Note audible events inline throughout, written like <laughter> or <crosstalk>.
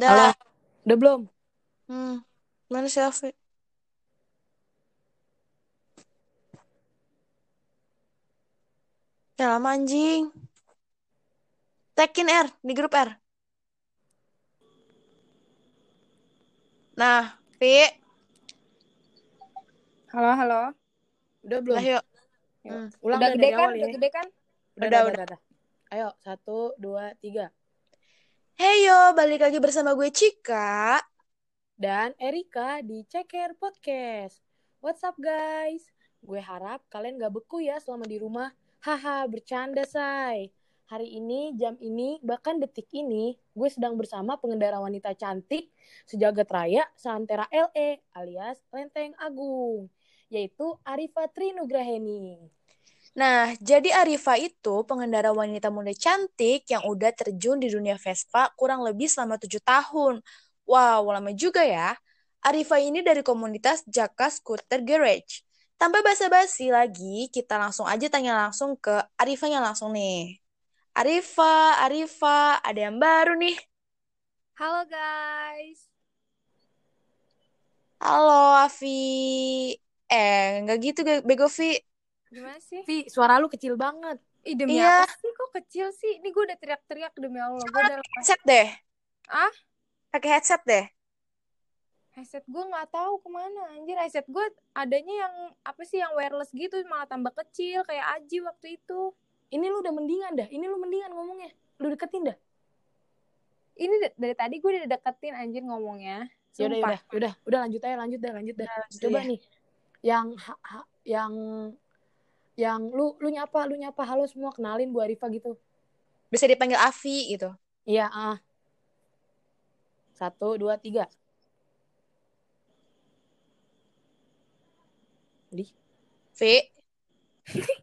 Halo, Dah. udah belum? Hmm. Mana si Afi? Ya lama anjing. Tekin R di grup R. Nah, Vi, Halo, halo. Udah belum? lah yuk. Yuk. Hmm. Ulang udah dah gede dari kan? awal Udah ya. gede kan? Udah, Udah, udah, udah. Ayo, satu, dua, tiga. Heyo, balik lagi bersama gue Cika. Dan Erika di Ceker Podcast. What's up guys? Gue harap kalian gak beku ya selama di rumah. Haha, bercanda say. Hari ini, jam ini, bahkan detik ini, gue sedang bersama pengendara wanita cantik sejagat raya seantera LE alias Lenteng Agung, yaitu Arifa Trinugraheni. Nah, jadi Arifa itu pengendara wanita muda cantik yang udah terjun di dunia Vespa kurang lebih selama tujuh tahun. Wow, lama juga ya. Arifa ini dari komunitas Jaka Scooter Garage. Tanpa basa-basi lagi, kita langsung aja tanya langsung ke Arifanya langsung nih. Arifa, Arifa, ada yang baru nih. Halo guys. Halo, Afi. Eh, nggak gitu, Bego Vi. Gimana sih? Vi, suara lu kecil banget. Ih, demi Iya. apa sih? Kok kecil sih? Ini gue udah teriak-teriak demi Allah. Gue udah Headset deh. Ah? Pakai headset deh. headset gue nggak tahu ke mana anjir headset gue adanya yang apa sih yang wireless gitu malah tambah kecil kayak Aji waktu itu Ini lu udah mendingan dah. Ini lu mendingan ngomongnya. Lu deketin dah. ini dari tadi gue udah deketin anjir ngomongnya Yaudah, Sumpah. yaudah, udah, udah lanjut aja, lanjut dah, lanjut dah. Udah, lanjut Coba ya. nih, yang ha- ha- yang yang lu lu nyapa, lu nyapa, halo semua kenalin Bu Arifa gitu. Bisa dipanggil Afi gitu. Iya, ah. Satu, dua, tiga. Di. Vi. <laughs>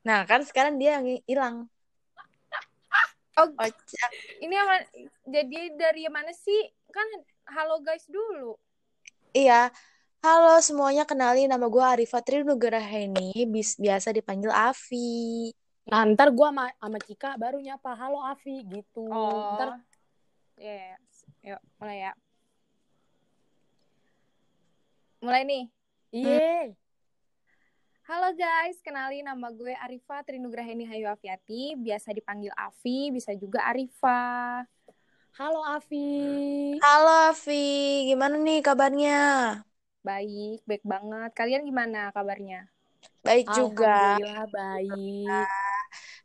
Nah, kan sekarang dia yang hilang. oh Kocak. ini yang mana- jadi dari mana sih kan halo guys dulu Iya. Halo semuanya, kenalin nama gue Arifa Trinugraheni, bis biasa dipanggil Afi. Nah, ntar gua sama, sama Cika baru nyapa, halo Afi gitu. oh Ntar ya yuk mulai ya mulai nih iya. Halo guys, kenalin nama gue Arifa Trinugraheni Hayu Afiati, biasa dipanggil Afi, bisa juga Arifa. Halo Afi. Halo Afi, gimana nih kabarnya? Baik, baik banget. Kalian gimana kabarnya? Baik juga. Alhamdulillah baik.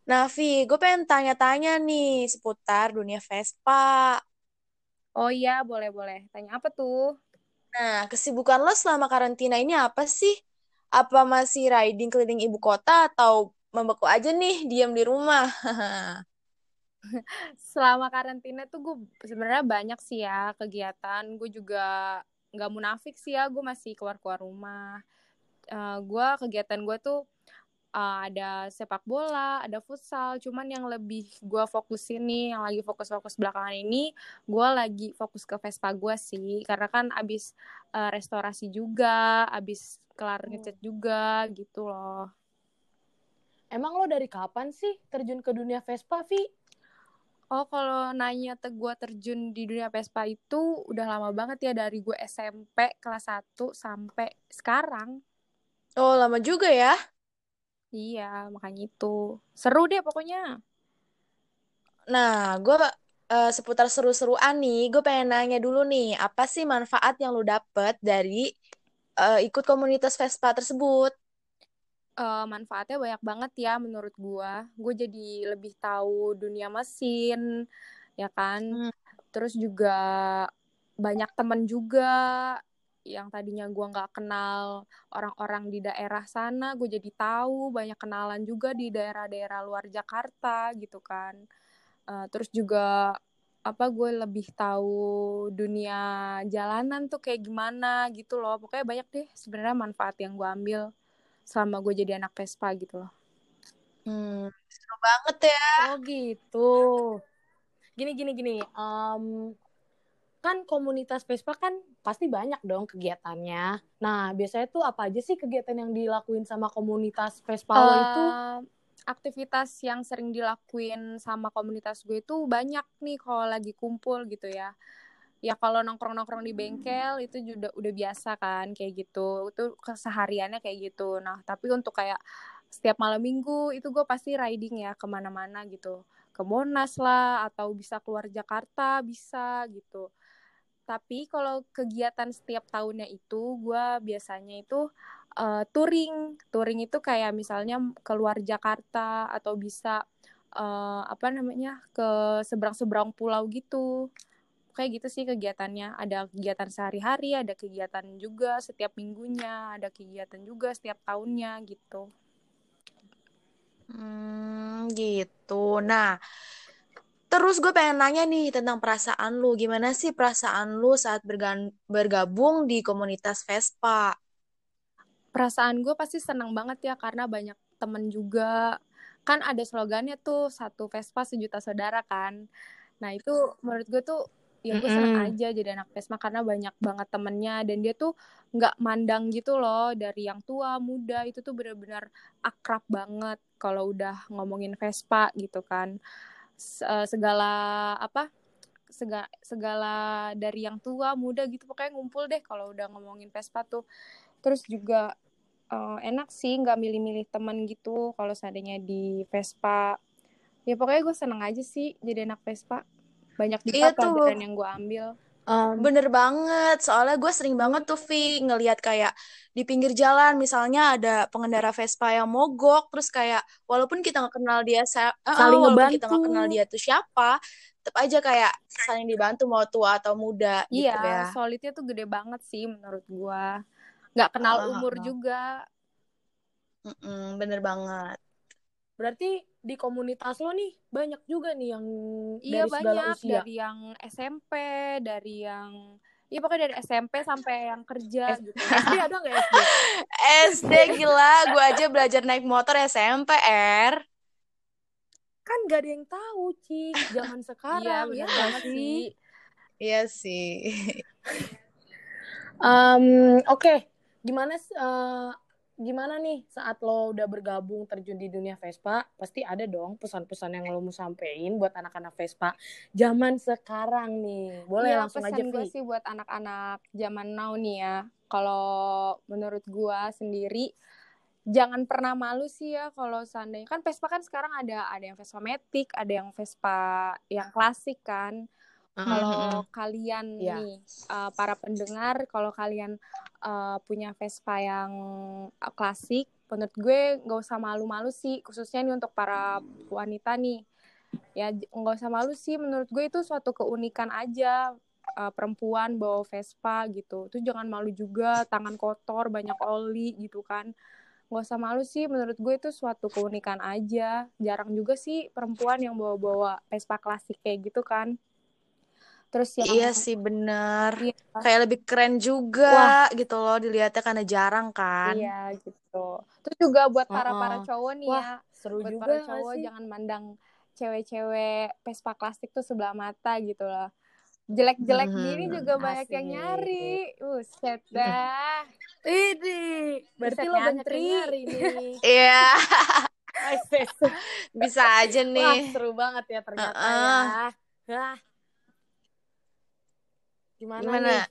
Nah, Vi, gue pengen tanya-tanya nih seputar dunia Vespa. Oh iya, boleh-boleh. Tanya apa tuh? Nah, kesibukan lo selama karantina ini apa sih? Apa masih riding keliling ibu kota atau membeku aja nih diam di rumah? <laughs> Selama karantina tuh gue sebenarnya banyak sih ya kegiatan. Gue juga nggak munafik sih ya, gue masih keluar-keluar rumah. Eh, gue kegiatan gue tuh eh, ada sepak bola, ada futsal. Cuman yang lebih gue fokusin nih, yang lagi fokus-fokus belakangan ini, gue lagi fokus ke Vespa gue sih. Karena kan abis eh, restorasi juga, abis kelar ngecat juga gitu loh. Emang lo dari kapan sih terjun ke dunia Vespa, Vi? Oh, kalau nanya te gue terjun di dunia Vespa itu udah lama banget ya dari gue SMP kelas 1 sampai sekarang. Oh, lama juga ya. Iya, makanya itu. Seru deh pokoknya. Nah, gue eh, seputar seru-seruan nih, gue pengen nanya dulu nih, apa sih manfaat yang lo dapet dari eh, ikut komunitas Vespa tersebut? Eh, manfaatnya banyak banget ya menurut gue. Gue jadi lebih tahu dunia mesin, ya kan. Hmm. Terus juga banyak temen juga yang tadinya gue nggak kenal orang-orang di daerah sana, gue jadi tahu banyak kenalan juga di daerah-daerah luar Jakarta gitu kan. Eh, terus juga apa gue lebih tahu dunia jalanan tuh kayak gimana gitu loh. Pokoknya banyak deh sebenarnya manfaat yang gue ambil selama gue jadi anak Vespa gitu loh. Hmm, seru banget ya. Oh gitu. Gini gini gini. Em, kan komunitas Vespa kan pasti banyak dong kegiatannya. Nah biasanya tuh apa aja sih kegiatan yang dilakuin sama komunitas Vespa lo itu? Aktivitas yang sering dilakuin sama komunitas gue itu banyak nih kalau lagi kumpul gitu ya ya kalau nongkrong-nongkrong di bengkel itu juga udah biasa kan kayak gitu. Itu kesehariannya kayak gitu. Nah tapi untuk kayak setiap malam minggu itu gue pasti riding ya ke mana-mana gitu. Ke Monas lah atau bisa keluar Jakarta bisa gitu. Tapi kalau kegiatan setiap tahunnya itu gue biasanya itu uh, touring. Touring itu kayak misalnya keluar Jakarta atau bisa uh, apa namanya ke seberang-seberang pulau gitu kayak gitu sih kegiatannya ada kegiatan sehari-hari ada kegiatan juga setiap minggunya ada kegiatan juga setiap tahunnya gitu Hmm, gitu. Nah, terus gue pengen nanya nih tentang perasaan lu. Gimana sih perasaan lu saat bergabung di komunitas Vespa? Perasaan gue pasti senang banget ya karena banyak temen juga. Kan ada slogannya tuh satu Vespa sejuta saudara kan. Nah itu menurut gue tuh ya gue seneng aja jadi anak Vespa karena banyak banget temennya dan dia tuh nggak mandang gitu loh dari yang tua muda itu tuh benar-benar akrab banget kalau udah ngomongin Vespa gitu kan. Eh, segala apa segala segala dari yang tua muda gitu pokoknya ngumpul deh kalau udah ngomongin Vespa tuh. Terus juga uh, enak sih nggak milih-milih teman gitu kalau seandainya di Vespa. Ya pokoknya gue seneng aja sih jadi anak Vespa banyak di iya pelajaran yang gue ambil. Um, Bener banget, soalnya gue sering banget tuh Vi ngelihat kayak di pinggir jalan misalnya ada pengendara Vespa yang mogok, terus kayak walaupun kita nggak kenal dia, uh, saling walaupun kita nggak kenal dia tuh siapa, tetap aja kayak saling dibantu mau tua atau muda gitu iya, gitu ya. solidnya tuh gede banget sih menurut gue, nggak kenal uh, umur uh, juga. Mm -mm, bener banget. Berarti di komunitas lo nih banyak juga nih yang iya, dari segala banyak. usia. Dari yang SMP, dari yang Iya pokoknya dari SMP sampai yang kerja S gitu. <laughs> SD ada nggak SD? SD gila, gue aja belajar naik motor SMP R. Kan gak ada yang tahu, Ci. Zaman <laughs> sekarang. iya, ya sih? Iya sih. um, Oke, okay. gimana uh, gimana nih saat lo udah bergabung terjun di dunia Vespa? Pasti ada dong pesan-pesan yang lo mau sampein buat anak-anak Vespa zaman sekarang nih. Boleh ya, langsung pesan aja gue sih buat anak-anak zaman now nih ya. Kalau menurut gue sendiri jangan pernah malu sih ya kalau seandainya kan Vespa kan sekarang ada ada yang Vespa Matic ada yang Vespa yang klasik kan kalau uh-huh. kalian yeah. nih uh, para pendengar, kalau kalian uh, punya Vespa yang uh, klasik, menurut gue nggak usah malu-malu sih, khususnya nih untuk para wanita nih. Ya nggak usah malu sih, menurut gue itu suatu keunikan aja uh, perempuan bawa Vespa gitu. Itu jangan malu juga, tangan kotor, banyak oli gitu kan. Nggak usah malu sih, menurut gue itu suatu keunikan aja. Jarang juga sih perempuan yang bawa-bawa Vespa klasik kayak gitu kan terus yang iya sih bener. Iya. kayak lebih keren juga Wah. gitu loh dilihatnya karena jarang kan. Iya gitu. Terus juga buat para para cowok nih Wah, ya seru buat juga para cowok sih? jangan mandang cewek-cewek pespa plastik tuh sebelah mata gitu loh. Jelek-jelek hmm, gini juga banyak yang nyari. Set dah. Ini berarti lo nih. <laughs> Iya. Bisa aja nih. Wah, seru banget ya ternyata uh -uh. ya Gimana, Gimana? nih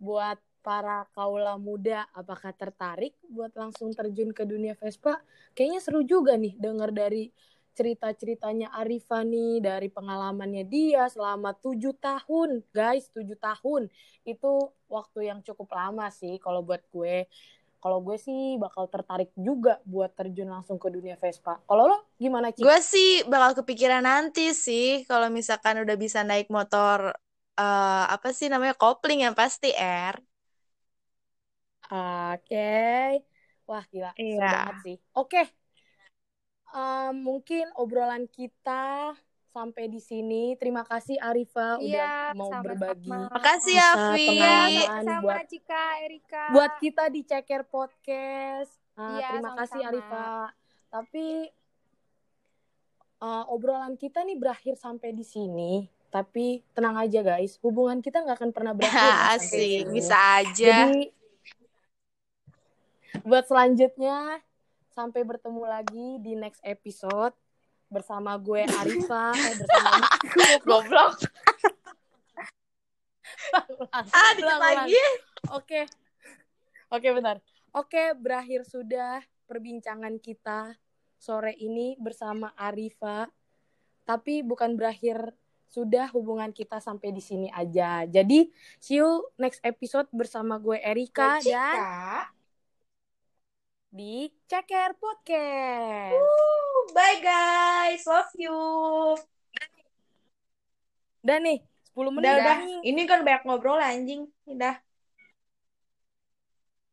buat para kaula muda apakah tertarik buat langsung terjun ke dunia Vespa? Kayaknya seru juga nih dengar dari cerita-ceritanya Arifa nih dari pengalamannya dia selama tujuh tahun guys tujuh tahun itu waktu yang cukup lama sih kalau buat gue kalau gue sih bakal tertarik juga buat terjun langsung ke dunia Vespa kalau lo gimana sih? Gue sih bakal kepikiran nanti sih kalau misalkan udah bisa naik motor uh, apa sih namanya kopling yang pasti R. Oke, okay. wah gila, iya. seru banget sih. Oke, okay. um, mungkin obrolan kita sampai di sini. Terima kasih Arifa iya, udah mau sama berbagi. Makasih ya, Iya, sama buat Cika, Erika. Buat kita di Ceker Podcast. Uh, iya, terima sama-sama. kasih Arifa. Tapi uh, obrolan kita nih berakhir sampai di sini tapi tenang aja guys hubungan kita nggak akan pernah <laughs> berakhir asik bisa aja jadi buat selanjutnya Sampai bertemu lagi di next episode bersama gue Arifa eh bersama <laughs> Goblok. <laughs> Ah, dikit lagi. Oke. Oke, bentar. Oke, berakhir sudah perbincangan kita sore ini bersama Arifa. Tapi bukan berakhir sudah hubungan kita sampai di sini aja. Jadi, see you next episode bersama gue Erika dan di Ceker Podcast. Woo, Bye guys, love you. Dan nih, 10 menit Udah udah, ini kan banyak ngobrol anjing. Udah.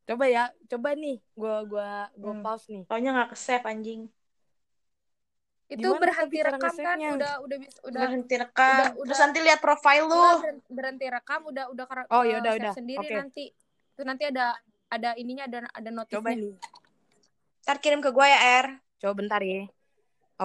Coba ya, coba nih. Gua gua gua Hmm. pause nih. Taunya nggak ke save anjing. Itu Gimana berhenti rekam kan? Udah udah bis- udah Berhenti rekam. udah- Terus udah- nanti lihat profile lu. udah ber- berhenti rekam udah udah Oh, yaudah, save udah. sendiri Oke. nanti. Itu nanti ada ada ininya ada ada Coba notifnya. nih. Ntar kirim ke gue ya, Er. Coba bentar ya.